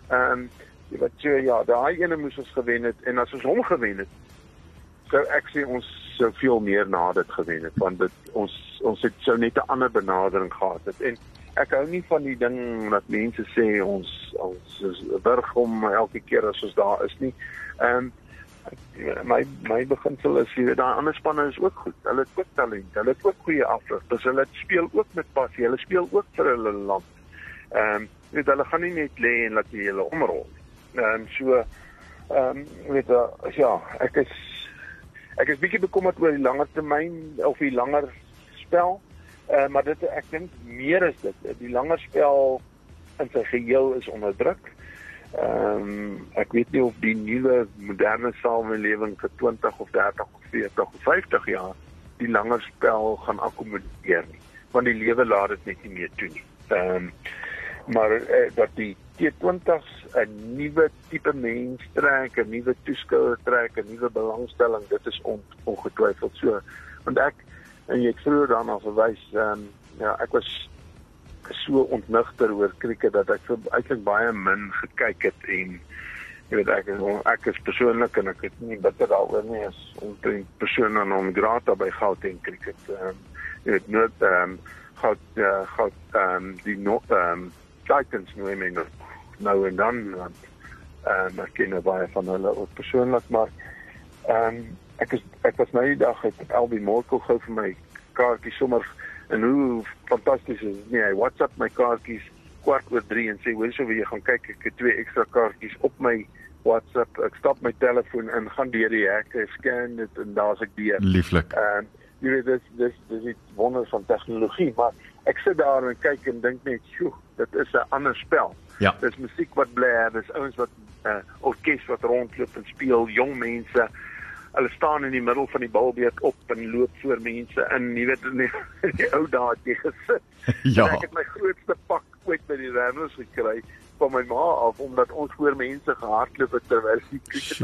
Ehm um, jy weet jy ja, daai ene moes ons gewen het en as ons hom gewen het, sou ek sê ons sou veel meer na dit gewen het want dit ons ons het sou net 'n ander benadering gehad het en ek hou nie van die ding dat mense sê ons ons is wurg om elke keer as ons daar is nie. Ehm um, my my beginsel is weet daai ander spanne is ook goed. Hulle het ook talent. Hulle het ook goeie afrigters. Hulle speel ook met passie. Hulle speel ook vir hulle land. Ehm um, jy weet hulle gaan nie net lê en laat jy hulle omrol nie. Ehm um, so ehm um, weet uh, ja, ek is ek is bietjie bekommerd oor die langer termyn of die langer spel. Uh, maar dit ek dink meer is dit die langer spel in sy geheel is onder druk. Ehm um, ek weet nie of die nuwe moderne samelewing vir 20 of 30 of 40 of 50 jaar die langer spel gaan akkommodeer nie, want die lewe laat dit net nie meer toe nie. Ehm um, maar uh, dat die T20s 'n nuwe tipe mens trek, 'n nuwe toeskouer trek, 'n nuwe belangstelling, dit is on, ongetwyfeld so. Want ek en jy het vroeër daarna verwys, ehm um, ja, ek was so ontnigter oor krieket dat ek so eintlik baie min gekyk het en jy weet ek ek is persoonlik en ek het nie bitter daaroor nie as omtrent persoon aan om grata by Gauteng krieket. Ehm um, jy weet nooit ehm um, goud uh, goud ehm um, die no ehm um, Titans nou men nou en dan want ehm um, ek ken baie van hulle ook persoonlik maar ehm um, ek is ek was nou die dag het Elby Morkel gou vir my kaartjies sommer en hoe fantasties is dit nie hy WhatsApp my kaartjies kwart oor 3 en sê hoor sou jy gaan kyk? Ek het twee ekstra kaartjies op my WhatsApp ek stap my telefoon in gaan deur die hekke scan dit en daar's ek deur. Lieflik. En uh, jy weet dis dis dis iets wonders van tegnologie maar ek sit daar en kyk en dink net sjoe dit is 'n ander spel ja. Dis musiek wat blaar dis ouens wat uh, orkes wat rondloop en speel jong mense. Hulle staan in die middel van die balbeet op en loop voor mense in jy weet in die, in die ou dae het jy gesit. Ja. En ek het my grootste pak ooit by die Ramblers gekry van my ma af omdat ons voor mense gehardloop het terwyl die krieket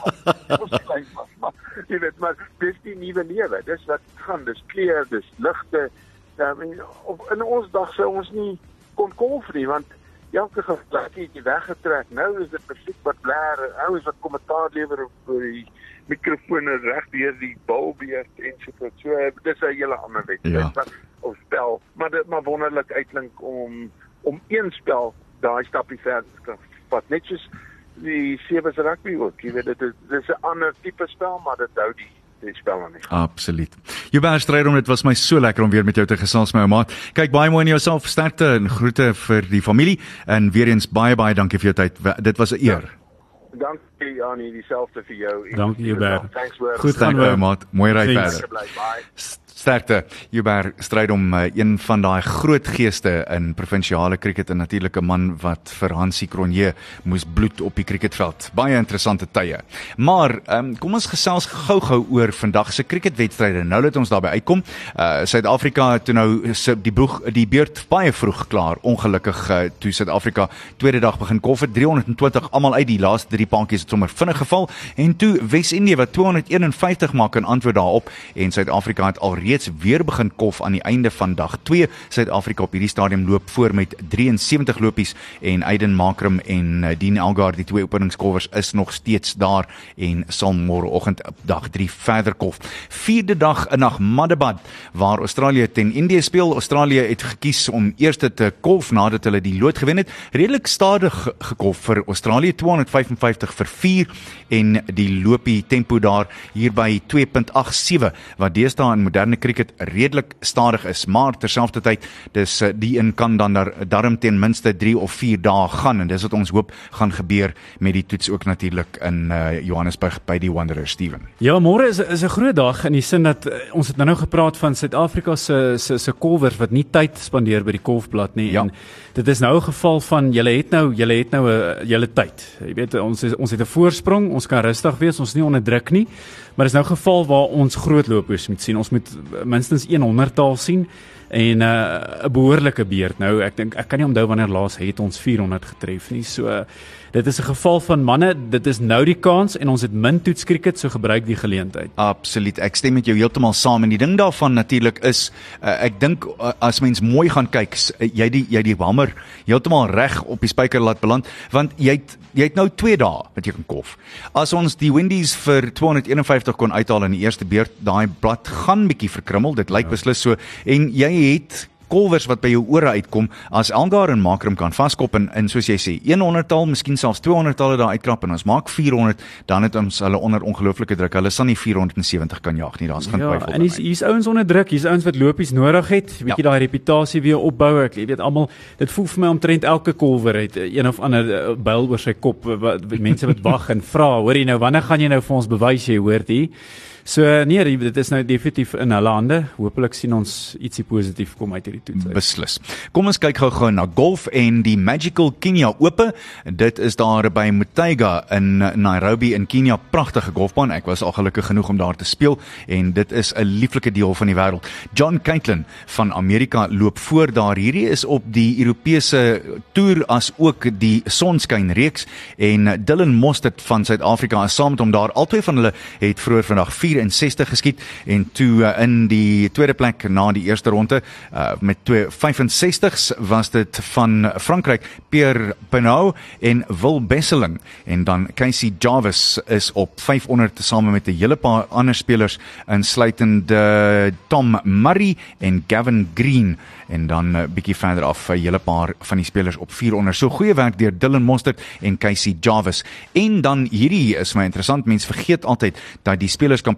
ons klein was maar jy weet maar dis die nuwe lewe. Dis wat gaan dis kleur dis ligte. I mean, of in ons dag sou ons nie kon kolf nie want elke geplekkie het jy weggetrek. Nou is dit musiek wat blaar. Ouens wat kommentaar lewer oor die mikrofone reg deur die balbeerd en so voort. So dis 'n hele ander wedstryd ja. of spel. Maar dit maar wonderlik uitklink om om een spel daai stappie verder te vat. Net soos die sewe rugby ook. Jy weet dit is dis 'n ander tipe spel maar dit hou die die spel aan nie. Absoluut. Joubert Strydom, dit was my so lekker om weer met jou te gesels my ou maat. Kyk baie mooi in jouself, sterkte en groete vir die familie en weer eens baie baie dankie vir jou tyd. Dit was 'n eer. Ja. Dankie Janie, dieselfde vir jou. Dankie Joubert. Thanks hoor. Goed gaan ou maat. Mooi ry verder. Bye. Sterkte. Joubert stryd om uh, een van daai groot geeste in provinsiale krieket en natuurlik 'n man wat vir Hansie Cronje moes bloed op die kriketveld. Baie interessante tye. Maar um, kom ons gesels gou-gou oor vandag se kriketwedstryde. Nou dat ons daarby uitkom, uh Suid-Afrika toe nou die boeg die beurt baie vroeg klaar. Ongelukkig uh, toe Suid-Afrika tweede dag begin kof het 320 almal uit die laaste drie paadjies het sommer vinnig geval en toe Wes-Indië wat 251 maak in antwoord daarop en Suid-Afrika het al reeds weer begin kof aan die einde van dag 2. Suid-Afrika op hierdie stadium loop voor met 73 lopies en Aiden Makram en uh, Dean Elgar die twee openingskolwers is nog steeds daar en sal môreoggend op dag 3 verder kof. Vierde dag in Ahmedabad waar Australië teen Indië speel. Australië het gekies om eers te kolf nadat hulle die lood gewen het. Redelik stadig gekolf vir Australië 255 vir 4 en die lopie tempo daar hier by 2.87 wat deesdae in moderne cricket redelik stadig is, maar terselfdertyd dis uh, die een kan dan daar darm ten minste 3 of 4 dae gaan en dis wat ons hoop gaan gebeur met die toets ook natuurlik in uh, Johannesburg by die Wanderers Steven. Ja, môre is is 'n groot dag in die sin dat uh, ons het nou-nou gepraat van Suid-Afrika se se se kolwers wat nie tyd spandeer by die kolfblad nie ja. en dit is nou 'n geval van julle het nou julle het nou 'n julle tyd. Jy weet ons is, ons het 'n voorsprong, ons kan rustig wees, ons is nie onder druk nie. Maar dis nou 'n geval waar ons groot lopers moet sien. Ons moet minstens 100 taal sien en uh, 'n behoorlike beurt. Nou ek dink ek kan nie onthou wanneer laas het ons 400 getref nie. So uh, dit is 'n geval van manne, dit is nou die kans en ons het min toets cricket so gebruik die geleentheid. Absoluut. Ek stem met jou heeltemal saam en die ding daarvan natuurlik is uh, ek dink uh, as mens mooi gaan kyk, uh, jy die jy die hamer heeltemal reg op die spyker laat beland want jy het jy het nou 2 dae wat jy kan kof. As ons die Windies vir 251 kon uithaal in die eerste beurt, daai blad gaan bietjie verkrummel. Dit lyk ja. beslis so en jy het kolwers wat by jou ore uitkom as Elgar en Makram kan vaskop en in soos jy sê 100 taal, miskien selfs 200 taal daar uitkrap en ons maak 400, dan het ons hulle onder ongelooflike druk. Hulle sal nie 470 kan jaag nie. Daar's geen ja, twyfel. En hier's hier's ouens onder druk. Hier's ouens wat lopies nodig het, bietjie ja. daai reputasie weer opbou. Ek weet almal, dit voel vir my omtrent elke kolwer het een of ander uh, byl oor sy kop wat mense wat wag en vra, hoor jy nou wanneer gaan jy nou vir ons bewys jy hoort hier? So nee, dit is nou definitief in hulle hande. Hoopelik sien ons ietsie positief kom uit hierdie toets. Beslis. Kom ons kyk gou-gou na golf en die Magical Kenya Ope. Dit is daar by Mutaiga in Nairobi in Kenia. Pragtige golfbaan. Ek was al gelukkig genoeg om daar te speel en dit is 'n lieflike deel van die wêreld. John Caitlin van Amerika loop voor daar. Hierdie is op die Europese toer as ook die Sonskyn reeks en Dylan Mostert van Suid-Afrika is saam met hom daar. Albei van hulle het vroeër vandag 64 geskiet en toe uh, in die tweede plek na die eerste ronde uh, met 2 65s was dit van Frankryk Pierre Pinot en Will Besseling en dan Casey Jarvis is op 500 tesame met 'n hele paar ander spelers insluitende Tom Murray en Gavin Green en dan 'n uh, bietjie verder af 'n hele paar van die spelers op 400. So goeie werk deur Dylan Mostert en Casey Jarvis. En dan hierdie is my interessant. Mense vergeet altyd dat die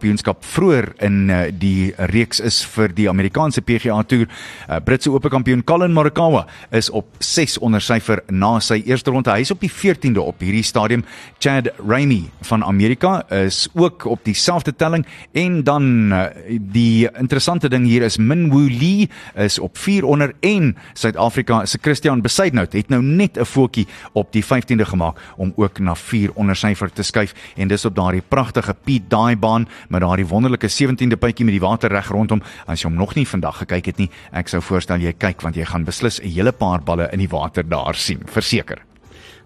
spelerskampioenskap vroeër in uh, die reeks is vir die Amerikaanse PGA Tour. Uh, Britse Ope kampioen Colin Morikawa is op 6 onder syfer na sy eerste ronde. Hy is op die 14de op hierdie stadium. Chad Ramey van Amerika is ook op dieselfde telling en dan uh, die interessante ding hier is Min Woo Lee is op 4 hieronder en Suid-Afrika se Christian Besuidnout het nou net 'n voetjie op die 15de gemaak om ook na 4 onder syfer te skuif en dis op daardie pragtige Piet Daai baan met daardie wonderlike 17de puitjie met die water reg rondom. As jy hom nog nie vandag gekyk het nie ek sou voorstel jy kyk want jy gaan beslis 'n hele paar balle in die water daar sien verseker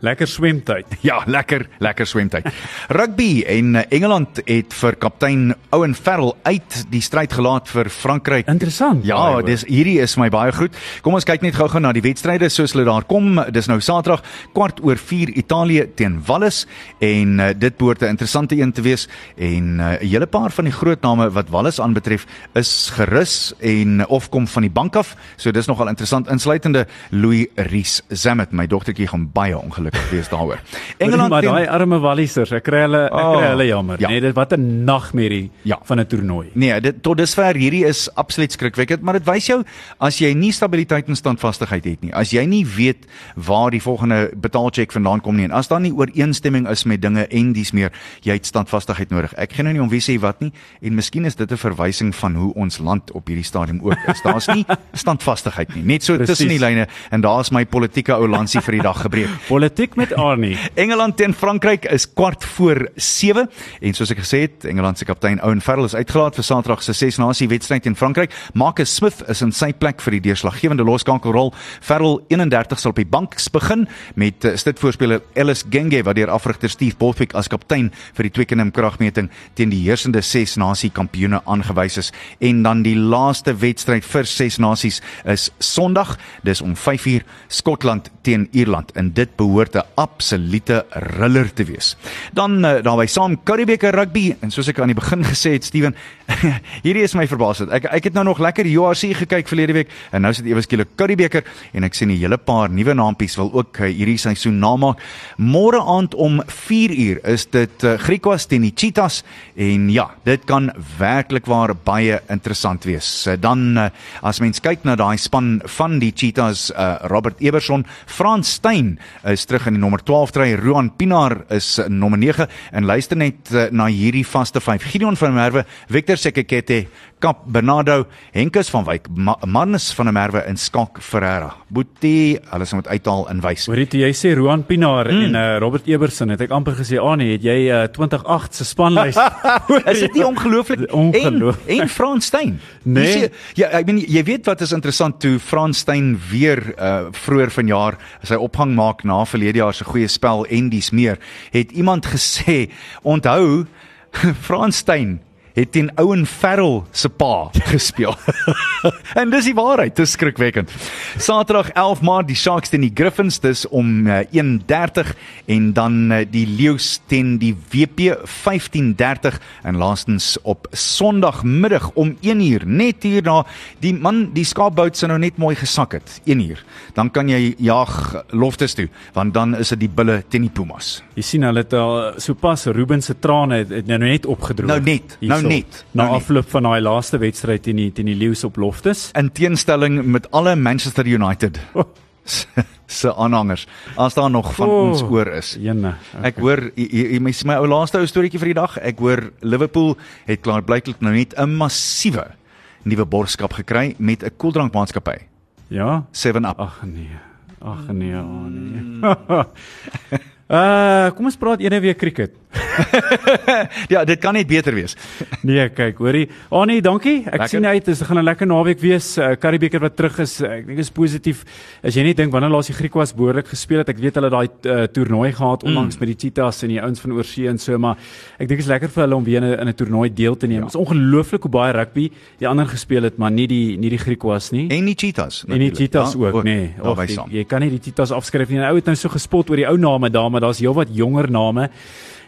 Lekker swemtyd. Ja, lekker, lekker swemtyd. Rugby en eh, Engeland het vir kaptein Owen Farrell uit die stryd gelaat vir Frankryk. Interessant. Ja, dis hierdie is my baie goed. Kom ons kyk net gou-gou na die wedstryde soos hulle daar kom. Dis nou Saterdag kwart oor 4 Italië teen Wallis en uh, dit behoort 'n interessante een te wees en eh, 'n uh, hele paar van die groot name wat Wallis aanbetref is gerus en of kom van die bank af. So dis nogal interessant insluitende Louis Ries Zamet. My dogtertjie gaan baie ongelukkig ongelukkig wees daaroor. Engeland maar daai arme Wallisers, ek kry hulle ek kry oh, hulle jammer. Ja. Nee, dit wat 'n nagmerrie ja. van 'n toernooi. Nee, dit tot dusver hierdie is absoluut skrikwekkend, maar dit wys jou as jy nie stabiliteit en standvastigheid het nie, as jy nie weet waar die volgende betaalcheck vandaan kom nie en as daar nie ooreenstemming is met dinge en dis meer, jy het standvastigheid nodig. Ek gee nou nie om wie sê wat nie en miskien is dit 'n verwysing van hoe ons land op hierdie stadium ook is. Daar's nie standvastigheid nie, net so tussen die lyne en daar's my politieke ou lansie vir die dag gebreek. Politiek met Arnie. Engeland teen Frankryk is kwart voor 7 en soos ek gesê het, Engeland se kaptein Owen Farrell is uitgelaat vir Saterdag se ses nasie wedstryd teen Frankryk. Marcus Smith is in sy plek vir die deurslaggewende loskankelrol. Farrell 31 sal op die bank begin met uh, stitvoorspeler Ellis Genge wat deur afrigter Steve Borthwick as kaptein vir die Twickenham kragmeting teen die heersende ses nasie kampioene aangewys is. En dan die laaste wedstryd vir ses nasies is Sondag, dis om 5uur Skotland teen Ierland en dit behoort behoort 'n absolute riller te wees. Dan uh, daarby saam Karibeker rugby en soos ek aan die begin gesê het Steven, hierdie is my verbaasend. Ek ek het nou nog lekker URC gekyk verlede week en nou sit ewe skielik Karibeker en ek sien 'n hele paar nuwe naampies wil ook uh, hierdie seisoen namaak. Môre aand om 4uur is dit uh, Griquas teen die Cheetahs en ja, dit kan werklik waar baie interessant wees. Uh, dan uh, as mens kyk na daai span van die Cheetahs, uh, Robert Eberson, Frans Steyn is terug in die nommer 12 try, Ruan Pinaar is uh, nommer 9 en luister net uh, na hierdie vaste 5. Gideon van Merwe, Victor Sekekete, Kap Bernardo, Henkus van Wyk, Ma Marnus van der Merwe en Skak Ferreira. Boetie, hulle se moet uithaal en wys. Hoorie jy sê Roan Pinaar mm. en uh, Robert Eberson het ek amper gesê, "Ag oh nee, het jy uh, 28 se spanlys?" is dit nie ongelooflik? Ongeloof. En, en Frans Steyn. Nee. Sê, ja, ek bedoel jy weet wat is interessant toe Frans Steyn weer uh, vroeër vanjaar sy ophang maak na verlede jaar se goeie spel en dis meer, het iemand gesê, "Onthou Frans Steyn het teen ouen Ferrell se pa gespeel. en dis die waarheid, dis skrikwekkend. Saterdag 11 Maart die Sharks teen die Griffins dis om uh, 1:30 en dan uh, die Leeu's teen die WP 15:30 en laastens op Sondagmiddag om 1uur net hierna die man die skaapbout se nou net mooi gesak het 1uur. Dan kan jy jag loftes toe want dan is dit die bulle teen die pumas. Jy sien hulle het al sopas Ruben se trane het, het nou net opgedroog. Nou net. Nou net. Na nou afloop van daai laaste wedstryd teen die teen die Leeu's op Loftus. In teenstelling met alle Manchester United oh. se aanhangers as daar nog van oh, ons oor is. Jene. Okay. Ek hoor jy my my ou laaste ou storieetjie vir die dag. Ek hoor Liverpool het klaar blyklik nou net 'n massiewe nuwe borgskap gekry met 'n koeldrankmaatskappy. Ja, 7 Up. Ag nee. Ag nee, oh nee. Mm. Uh, kom ons praat eendag weer cricket. ja, dit kan net beter wees. nee, kyk, hoorie. Ah oh, dankie. Ek lekker. sien uit dit gaan 'n lekker naweek wees. Uh, Karibeker wat terug is. Uh, ek dink is positief. As jy net dink wanneer laas die Griekwas behoorlik gespeel het. Ek weet hulle daai uh, toernooi gehad onlangs mm. met die Cheetahs en die ouens van oorsee en so, maar ek dink is lekker vir hulle om weer in 'n toernooi deel te neem. Dit ja. is ongelooflik hoe baie rugby die ander gespeel het, maar nie die nie die Griekwas nie. En die Cheetahs. En die Cheetahs ja, ook, ook, nee. Of, die, jy kan nie die Cheetahs afskryf nie. Nou het nou so gespot oor die ou name daar maar daar's heelwat jonger name.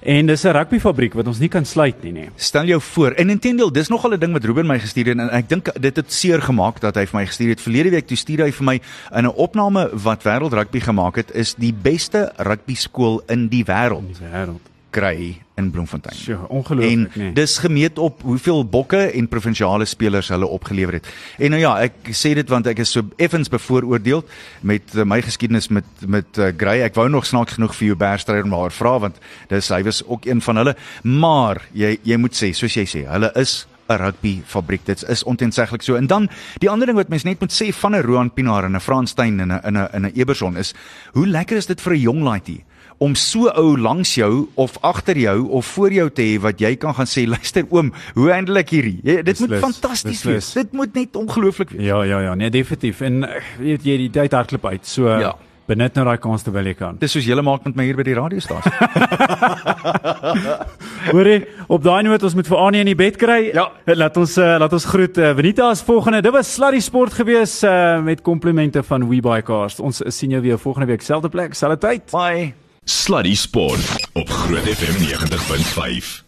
En dis 'n rugbyfabriek wat ons nie kan sluit nie, nee. Stel jou voor. En intendeel, dis nogal 'n ding wat Ruben my gestuur het en ek dink dit het seer gemaak dat hy vir my gestuur het. Verlede week toe stuur hy vir my in 'n opname wat Wêreld Rugby gemaak het, is die beste rugby skool in die wêreld. In die wêreld kry in Bloemfontein. Sjoe, ongelooflik, nee. Dis gemeet op hoeveel bokke en provinsiale spelers hulle opgelewer het. En nou ja, ek sê dit want ek is so effens bevooroordeel met uh, my geskiedenis met met uh, Grey. Ek wou nog snaaks genoeg vir jou Bergstryder maar vra want dis hy was ook een van hulle, maar jy jy moet sê, soos jy sê, hulle is 'n rugby fabriek. Dit is ontenseglik so. En dan die ander ding wat mens net moet sê van 'n Roan Pinaar en 'n Frans Steyn en 'n in 'n in 'n Eberson is, hoe lekker is dit vir 'n jong laaitie om so ou langs jou of agter jou of voor jou te hê wat jy kan gaan sê luister oom hoe handel ek hierdie jy, dit moet fantasties wees dit moet net ongelooflik wees ja ja ja nee definitief en eh, weet jy die tyd hardloop uit so ja benut nou daai kans terwyl jy kan. Dis soos julle maak met my hier by die radiostasie. Hoorie, op daai noot ons moet vir Anie in die bed kry. Ja, laat ons uh, laat ons groet. Uh, Benita is volgende. Dit was Sluddy Sport gewees uh, met komplimente van WeBuyCars. Ons sien jou weer volgende week selfde plek, selfde tyd. Bye. Sluddy Sport op Groot FM 90.5.